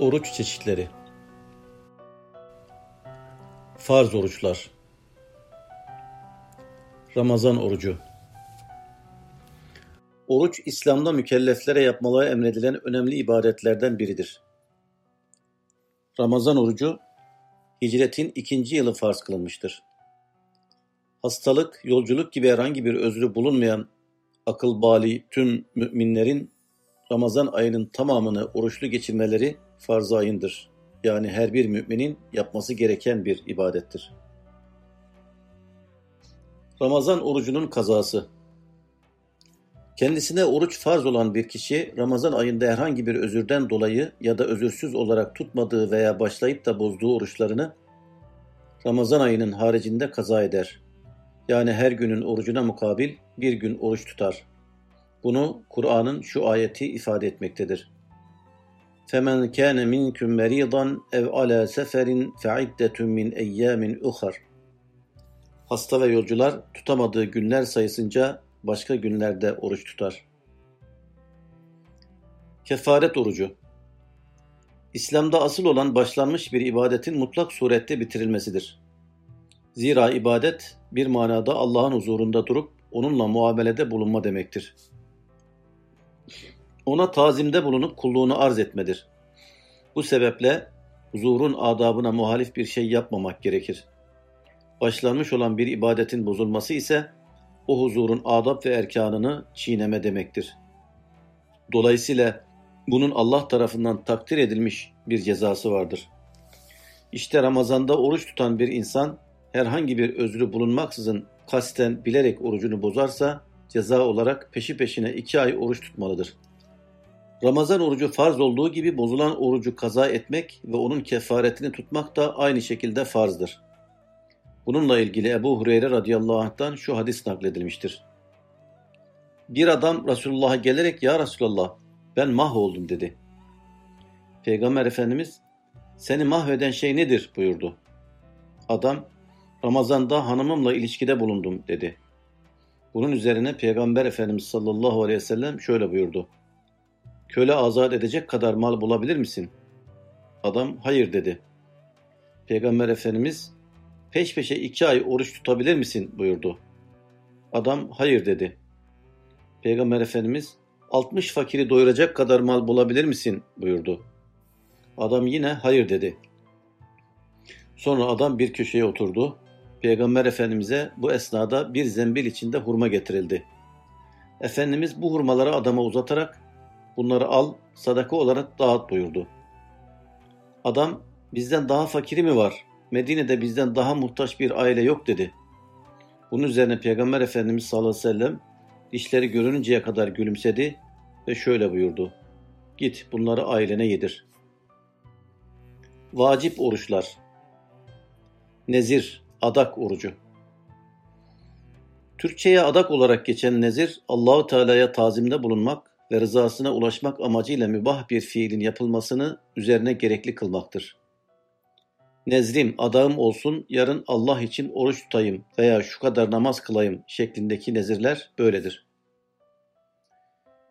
Oruç çeşitleri Farz oruçlar Ramazan orucu Oruç, İslam'da mükelleflere yapmaları emredilen önemli ibadetlerden biridir. Ramazan orucu, hicretin ikinci yılı farz kılınmıştır. Hastalık, yolculuk gibi herhangi bir özrü bulunmayan akıl bali tüm müminlerin Ramazan ayının tamamını oruçlu geçirmeleri farz-ı ayındır. Yani her bir müminin yapması gereken bir ibadettir. Ramazan orucunun kazası Kendisine oruç farz olan bir kişi Ramazan ayında herhangi bir özürden dolayı ya da özürsüz olarak tutmadığı veya başlayıp da bozduğu oruçlarını Ramazan ayının haricinde kaza eder. Yani her günün orucuna mukabil bir gün oruç tutar. Bunu Kur'an'ın şu ayeti ifade etmektedir. فَمَنْ كَانَ مِنْكُمْ مَرِيضًا اَوْ عَلَى سَفَرٍ فَعِدَّةٌ مِنْ اَيَّامٍ اُخَرٍ Hasta ve yolcular tutamadığı günler sayısınca başka günlerde oruç tutar. Kefaret orucu İslam'da asıl olan başlanmış bir ibadetin mutlak surette bitirilmesidir. Zira ibadet bir manada Allah'ın huzurunda durup onunla muamelede bulunma demektir ona tazimde bulunup kulluğunu arz etmedir. Bu sebeple huzurun adabına muhalif bir şey yapmamak gerekir. Başlanmış olan bir ibadetin bozulması ise o huzurun adab ve erkanını çiğneme demektir. Dolayısıyla bunun Allah tarafından takdir edilmiş bir cezası vardır. İşte Ramazan'da oruç tutan bir insan herhangi bir özrü bulunmaksızın kasten bilerek orucunu bozarsa ceza olarak peşi peşine iki ay oruç tutmalıdır.'' Ramazan orucu farz olduğu gibi bozulan orucu kaza etmek ve onun kefaretini tutmak da aynı şekilde farzdır. Bununla ilgili Ebu Hureyre radıyallahu anh'tan şu hadis nakledilmiştir. Bir adam Resulullah'a gelerek ya Resulallah ben mahvoldum dedi. Peygamber Efendimiz seni mahveden şey nedir buyurdu. Adam Ramazan'da hanımımla ilişkide bulundum dedi. Bunun üzerine Peygamber Efendimiz sallallahu aleyhi ve sellem şöyle buyurdu köle azat edecek kadar mal bulabilir misin? Adam hayır dedi. Peygamber Efendimiz peş peşe iki ay oruç tutabilir misin buyurdu. Adam hayır dedi. Peygamber Efendimiz 60 fakiri doyuracak kadar mal bulabilir misin buyurdu. Adam yine hayır dedi. Sonra adam bir köşeye oturdu. Peygamber Efendimiz'e bu esnada bir zembil içinde hurma getirildi. Efendimiz bu hurmaları adama uzatarak bunları al, sadaka olarak dağıt buyurdu. Adam, bizden daha fakiri mi var? Medine'de bizden daha muhtaç bir aile yok dedi. Bunun üzerine Peygamber Efendimiz sallallahu aleyhi ve sellem dişleri görününceye kadar gülümsedi ve şöyle buyurdu. Git bunları ailene yedir. Vacip oruçlar Nezir, adak orucu Türkçe'ye adak olarak geçen nezir, Allahu Teala'ya tazimde bulunmak, ve rızasına ulaşmak amacıyla mübah bir fiilin yapılmasını üzerine gerekli kılmaktır. Nezrim, adağım olsun, yarın Allah için oruç tutayım veya şu kadar namaz kılayım şeklindeki nezirler böyledir.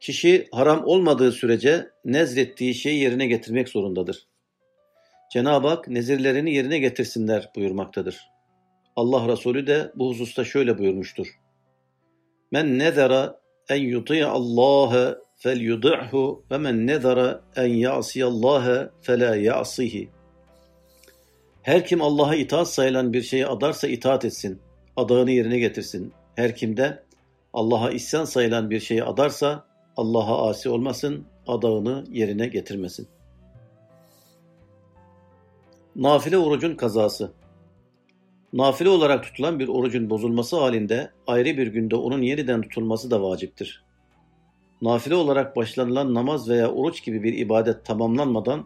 Kişi haram olmadığı sürece nezrettiği şeyi yerine getirmek zorundadır. Cenab-ı Hak nezirlerini yerine getirsinler buyurmaktadır. Allah Resulü de bu hususta şöyle buyurmuştur. Men nezera en yuti'a Allah felyud'hu ve men nezara en ya'siyallaha fela ya'sihi. Her kim Allah'a itaat sayılan bir şeyi adarsa itaat etsin, adağını yerine getirsin. Her kim de Allah'a isyan sayılan bir şeyi adarsa Allah'a asi olmasın, adağını yerine getirmesin. Nafile orucun kazası Nafile olarak tutulan bir orucun bozulması halinde ayrı bir günde onun yeniden tutulması da vaciptir. Nafile olarak başlanılan namaz veya oruç gibi bir ibadet tamamlanmadan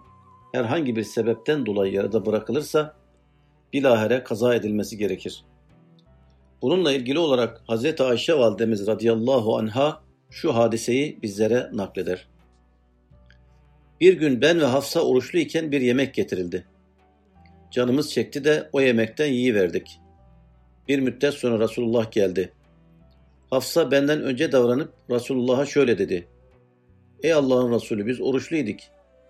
herhangi bir sebepten dolayı yarıda bırakılırsa bilahere kaza edilmesi gerekir. Bununla ilgili olarak Hz. Ayşe validemiz radıyallahu anha şu hadiseyi bizlere nakleder. Bir gün ben ve Hafsa oruçlu iken bir yemek getirildi. Canımız çekti de o yemekten yiyiverdik. Bir müddet sonra Resulullah geldi. Hafsa benden önce davranıp Resulullah'a şöyle dedi. Ey Allah'ın Resulü biz oruçluyduk.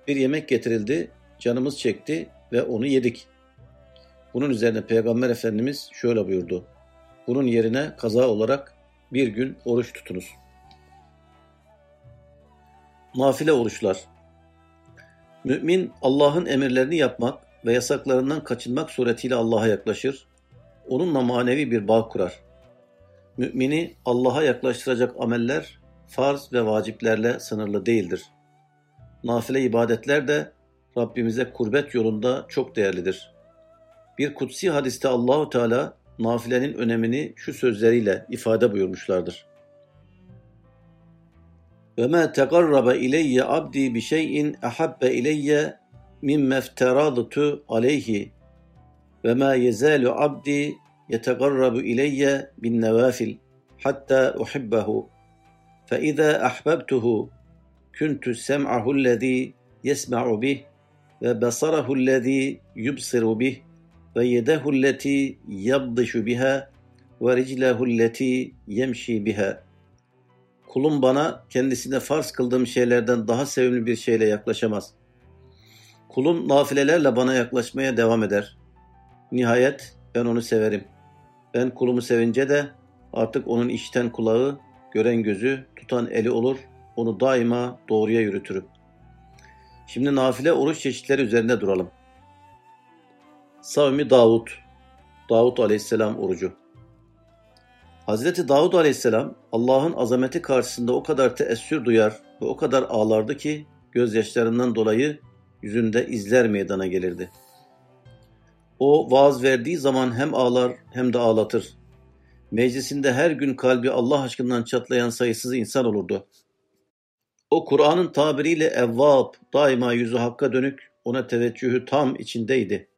Bir yemek getirildi, canımız çekti ve onu yedik. Bunun üzerine Peygamber Efendimiz şöyle buyurdu. Bunun yerine kaza olarak bir gün oruç tutunuz. Nafile oruçlar Mümin Allah'ın emirlerini yapmak ve yasaklarından kaçınmak suretiyle Allah'a yaklaşır, onunla manevi bir bağ kurar. Mümini Allah'a yaklaştıracak ameller farz ve vaciplerle sınırlı değildir. Nafile ibadetler de Rabbimize kurbet yolunda çok değerlidir. Bir kutsi hadiste Allahu Teala nafilenin önemini şu sözleriyle ifade buyurmuşlardır. Ve ma tegarrabe ileyye abdi bi şeyin ahabbe ileyye mimme efteradtu aleyhi ve ma yezalu abdi yetegarrabu ileyye bin nevafil hatta uhibbehu fe izâ ahbabtuhu kuntu sem'ahu lezî yesma'u bih ve basarahu lezî yubsiru bih ve yedehu lleti yabdışu biha ve riclehu lleti yemşi biha. Kulum bana kendisine farz kıldığım şeylerden daha sevimli bir şeyle yaklaşamaz. Kulum nafilelerle bana yaklaşmaya devam eder. Nihayet ben onu severim. Ben kulumu sevince de artık onun işten kulağı, gören gözü, tutan eli olur, onu daima doğruya yürütürüm. Şimdi nafile oruç çeşitleri üzerinde duralım. Savmi Davud, Davud aleyhisselam orucu. Hazreti Davud aleyhisselam Allah'ın azameti karşısında o kadar teessür duyar ve o kadar ağlardı ki gözyaşlarından dolayı yüzünde izler meydana gelirdi. O vaaz verdiği zaman hem ağlar hem de ağlatır. Meclisinde her gün kalbi Allah aşkından çatlayan sayısız insan olurdu. O Kur'an'ın tabiriyle evvab, daima yüzü hakka dönük, ona teveccühü tam içindeydi.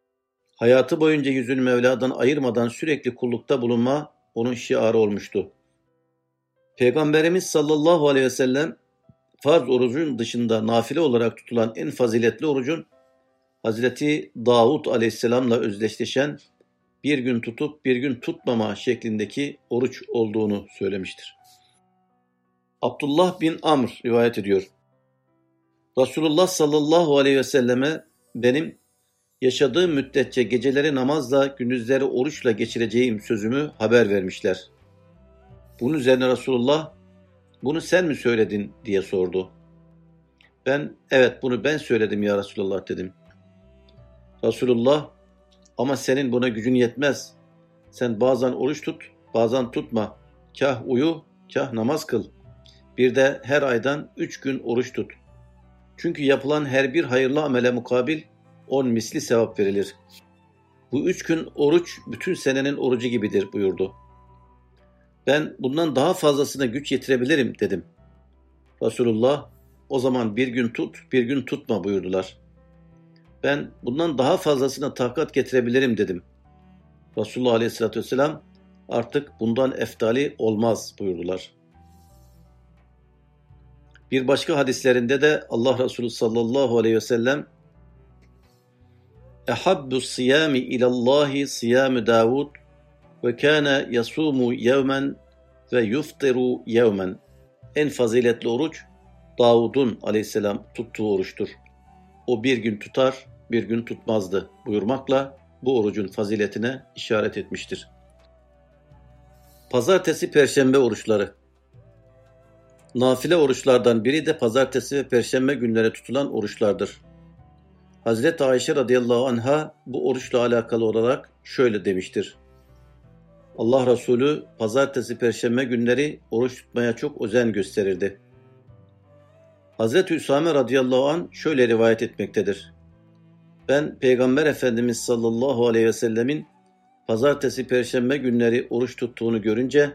Hayatı boyunca yüzünü Mevla'dan ayırmadan sürekli kullukta bulunma onun şiarı olmuştu. Peygamberimiz sallallahu aleyhi ve sellem farz orucun dışında nafile olarak tutulan en faziletli orucun Hazreti Davud aleyhisselamla özdeşleşen bir gün tutup bir gün tutmama şeklindeki oruç olduğunu söylemiştir. Abdullah bin Amr rivayet ediyor. Resulullah sallallahu aleyhi ve selleme benim yaşadığım müddetçe geceleri namazla, gündüzleri oruçla geçireceğim sözümü haber vermişler. Bunun üzerine Resulullah, bunu sen mi söyledin diye sordu. Ben, evet bunu ben söyledim ya Resulullah dedim. Resulullah, ama senin buna gücün yetmez. Sen bazen oruç tut, bazen tutma. Kah uyu, kah namaz kıl. Bir de her aydan üç gün oruç tut. Çünkü yapılan her bir hayırlı amele mukabil on misli sevap verilir. Bu üç gün oruç bütün senenin orucu gibidir buyurdu. Ben bundan daha fazlasına güç yetirebilirim dedim. Resulullah o zaman bir gün tut bir gün tutma buyurdular. Ben bundan daha fazlasına takat getirebilirim dedim. Resulullah aleyhissalatü vesselam artık bundan eftali olmaz buyurdular. Bir başka hadislerinde de Allah Resulü sallallahu aleyhi ve sellem Ehabbu siyami ilallahi siyamu Davud ve kana yasumu yevmen ve yuftiru yevmen. En faziletli oruç Davud'un aleyhisselam tuttuğu oruçtur. O bir gün tutar, bir gün tutmazdı buyurmakla bu orucun faziletine işaret etmiştir. Pazartesi Perşembe oruçları Nafile oruçlardan biri de pazartesi ve perşembe günleri tutulan oruçlardır. Hazreti Ayşe radıyallahu anha bu oruçla alakalı olarak şöyle demiştir. Allah Resulü pazartesi perşembe günleri oruç tutmaya çok özen gösterirdi. Hazreti Üsame radıyallahu an şöyle rivayet etmektedir. Ben Peygamber Efendimiz sallallahu aleyhi ve sellemin pazartesi perşembe günleri oruç tuttuğunu görünce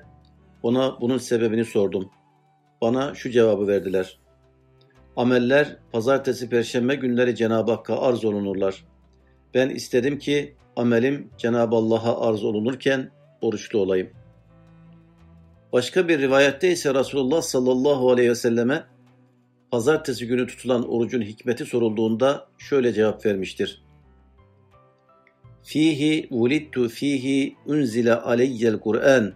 ona bunun sebebini sordum. Bana şu cevabı verdiler. Ameller pazartesi perşembe günleri Cenab-ı Hakk'a arz olunurlar. Ben istedim ki amelim Cenab-ı Allah'a arz olunurken oruçlu olayım. Başka bir rivayette ise Resulullah sallallahu aleyhi ve selleme pazartesi günü tutulan orucun hikmeti sorulduğunda şöyle cevap vermiştir. Fihi vulittu fihi unzile aleyyel Kur'an.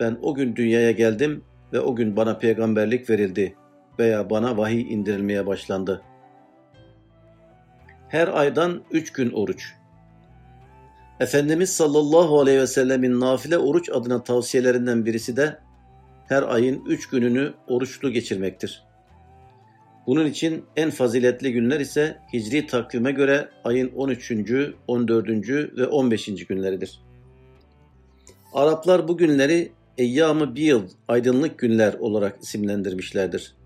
Ben o gün dünyaya geldim ve o gün bana peygamberlik verildi veya bana vahiy indirilmeye başlandı. Her aydan üç gün oruç. Efendimiz sallallahu aleyhi ve sellemin nafile oruç adına tavsiyelerinden birisi de her ayın üç gününü oruçlu geçirmektir. Bunun için en faziletli günler ise hicri takvime göre ayın 13., 14. ve 15. günleridir. Araplar bu günleri Eyyam-ı Biyıl, aydınlık günler olarak isimlendirmişlerdir.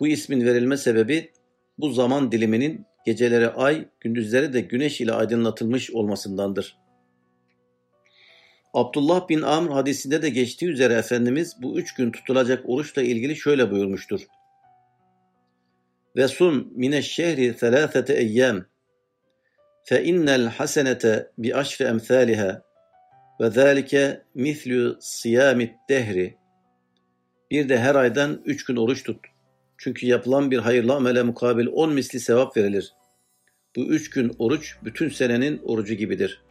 Bu ismin verilme sebebi bu zaman diliminin geceleri ay, gündüzleri de güneş ile aydınlatılmış olmasındandır. Abdullah bin Amr hadisinde de geçtiği üzere Efendimiz bu üç gün tutulacak oruçla ilgili şöyle buyurmuştur. Ve sun mineşşehri thelâfete eyyâm fe innel hasenete bi aşri emthâliha ve zâlike mislü siyâmit dehri bir de her aydan üç gün oruç tut. Çünkü yapılan bir hayırlı amele mukabil on misli sevap verilir. Bu üç gün oruç bütün senenin orucu gibidir.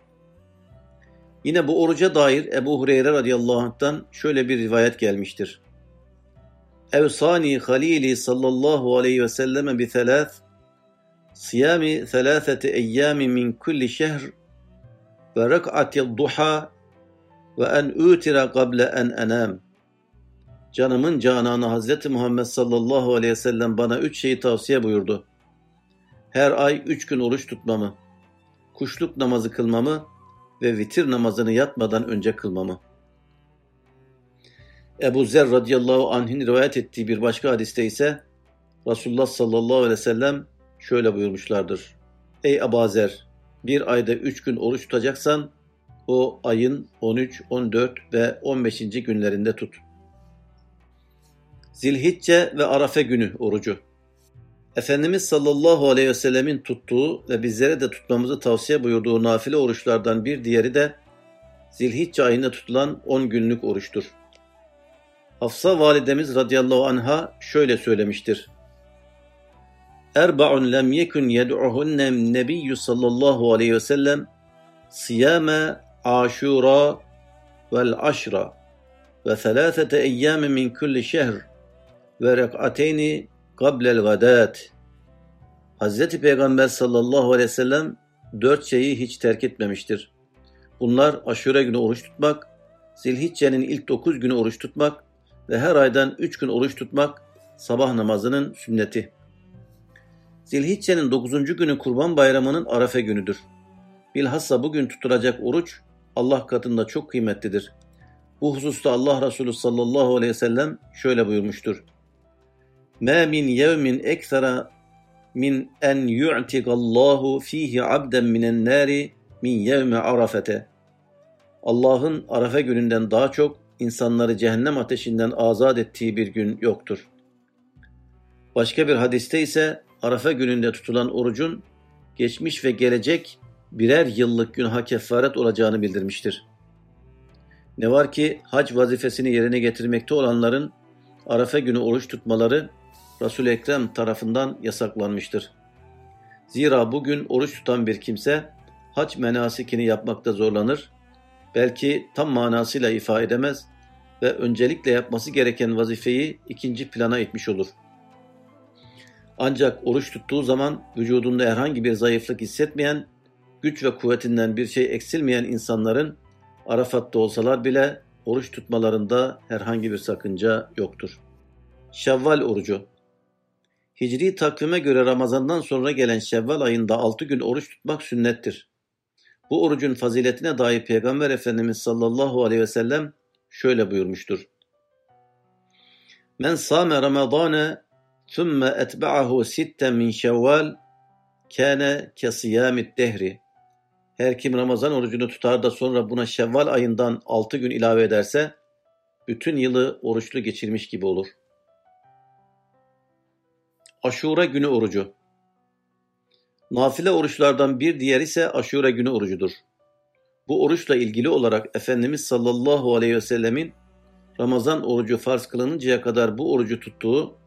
Yine bu oruca dair Ebu Hureyre radıyallahu anh'tan şöyle bir rivayet gelmiştir. Evsani halili sallallahu aleyhi ve selleme bi thalath siyami thalathati eyyami min kulli şehr ve rak'ati duha ve en utira kable en enam. Canımın cananı Hazreti Muhammed sallallahu aleyhi ve sellem bana üç şeyi tavsiye buyurdu. Her ay üç gün oruç tutmamı, kuşluk namazı kılmamı ve vitir namazını yatmadan önce kılmamı. Ebu Zer radıyallahu anh'in rivayet ettiği bir başka hadiste ise Resulullah sallallahu aleyhi ve sellem şöyle buyurmuşlardır. Ey Ebu Zer, bir ayda üç gün oruç tutacaksan o ayın 13, 14 ve 15. günlerinde tut. Zilhicce ve Arafe günü orucu. Efendimiz sallallahu aleyhi ve sellemin tuttuğu ve bizlere de tutmamızı tavsiye buyurduğu nafile oruçlardan bir diğeri de Zilhicce ayında tutulan 10 günlük oruçtur. Hafsa validemiz radıyallahu anha şöyle söylemiştir. Erba'un lem yekun yed'uhunne nebiyyü sallallahu aleyhi ve sellem siyame aşura vel aşra ve thelâthete eyyâme min kulli şehr ve rek'ateyni qablel gadat. Hazreti Peygamber sallallahu aleyhi ve sellem dört şeyi hiç terk etmemiştir. Bunlar aşure günü oruç tutmak, zilhiccenin ilk dokuz günü oruç tutmak ve her aydan üç gün oruç tutmak sabah namazının sünneti. Zilhicce'nin dokuzuncu günü kurban bayramının arefe günüdür. Bilhassa bugün tutulacak oruç Allah katında çok kıymetlidir. Bu hususta Allah Resulü sallallahu aleyhi ve sellem şöyle buyurmuştur. مَا مِنْ يَوْمٍ اَكْثَرَ min en yu'tigallahu fihi abden minen nari min yevme arafete. Allah'ın Arafe gününden daha çok insanları cehennem ateşinden azat ettiği bir gün yoktur. Başka bir hadiste ise Arafe gününde tutulan orucun geçmiş ve gelecek birer yıllık günaha kefaret olacağını bildirmiştir. Ne var ki hac vazifesini yerine getirmekte olanların Arafe günü oruç tutmaları Resul-i Ekrem tarafından yasaklanmıştır. Zira bugün oruç tutan bir kimse hac menasikini yapmakta zorlanır, belki tam manasıyla ifa edemez ve öncelikle yapması gereken vazifeyi ikinci plana itmiş olur. Ancak oruç tuttuğu zaman vücudunda herhangi bir zayıflık hissetmeyen, güç ve kuvvetinden bir şey eksilmeyen insanların Arafat'ta olsalar bile oruç tutmalarında herhangi bir sakınca yoktur. Şevval orucu Hicri takvime göre Ramazan'dan sonra gelen Şevval ayında altı gün oruç tutmak sünnettir. Bu orucun faziletine dair Peygamber Efendimiz sallallahu aleyhi ve sellem şöyle buyurmuştur. Men sâme Ramazâne thumme etba'ahu sitten min şevval kâne kesiyâmid dehri. Her kim Ramazan orucunu tutar da sonra buna Şevval ayından altı gün ilave ederse bütün yılı oruçlu geçirmiş gibi olur.'' Aşure günü orucu. Nafile oruçlardan bir diğer ise aşure günü orucudur. Bu oruçla ilgili olarak Efendimiz sallallahu aleyhi ve sellemin Ramazan orucu farz kılınıncaya kadar bu orucu tuttuğu,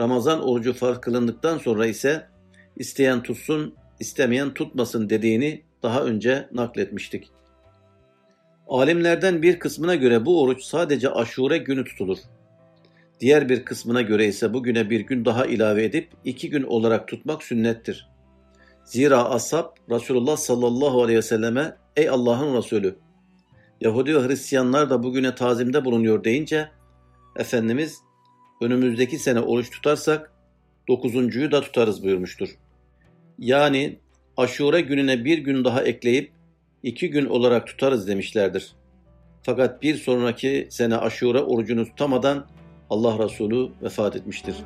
Ramazan orucu farz kılındıktan sonra ise isteyen tutsun, istemeyen tutmasın dediğini daha önce nakletmiştik. Alimlerden bir kısmına göre bu oruç sadece aşure günü tutulur. Diğer bir kısmına göre ise bugüne bir gün daha ilave edip iki gün olarak tutmak sünnettir. Zira ashab Resulullah sallallahu aleyhi ve selleme ey Allah'ın Resulü Yahudi ve Hristiyanlar da bugüne tazimde bulunuyor deyince Efendimiz önümüzdeki sene oruç tutarsak dokuzuncuyu da tutarız buyurmuştur. Yani aşure gününe bir gün daha ekleyip iki gün olarak tutarız demişlerdir. Fakat bir sonraki sene aşure orucunu tutamadan Allah Resulü vefat etmiştir.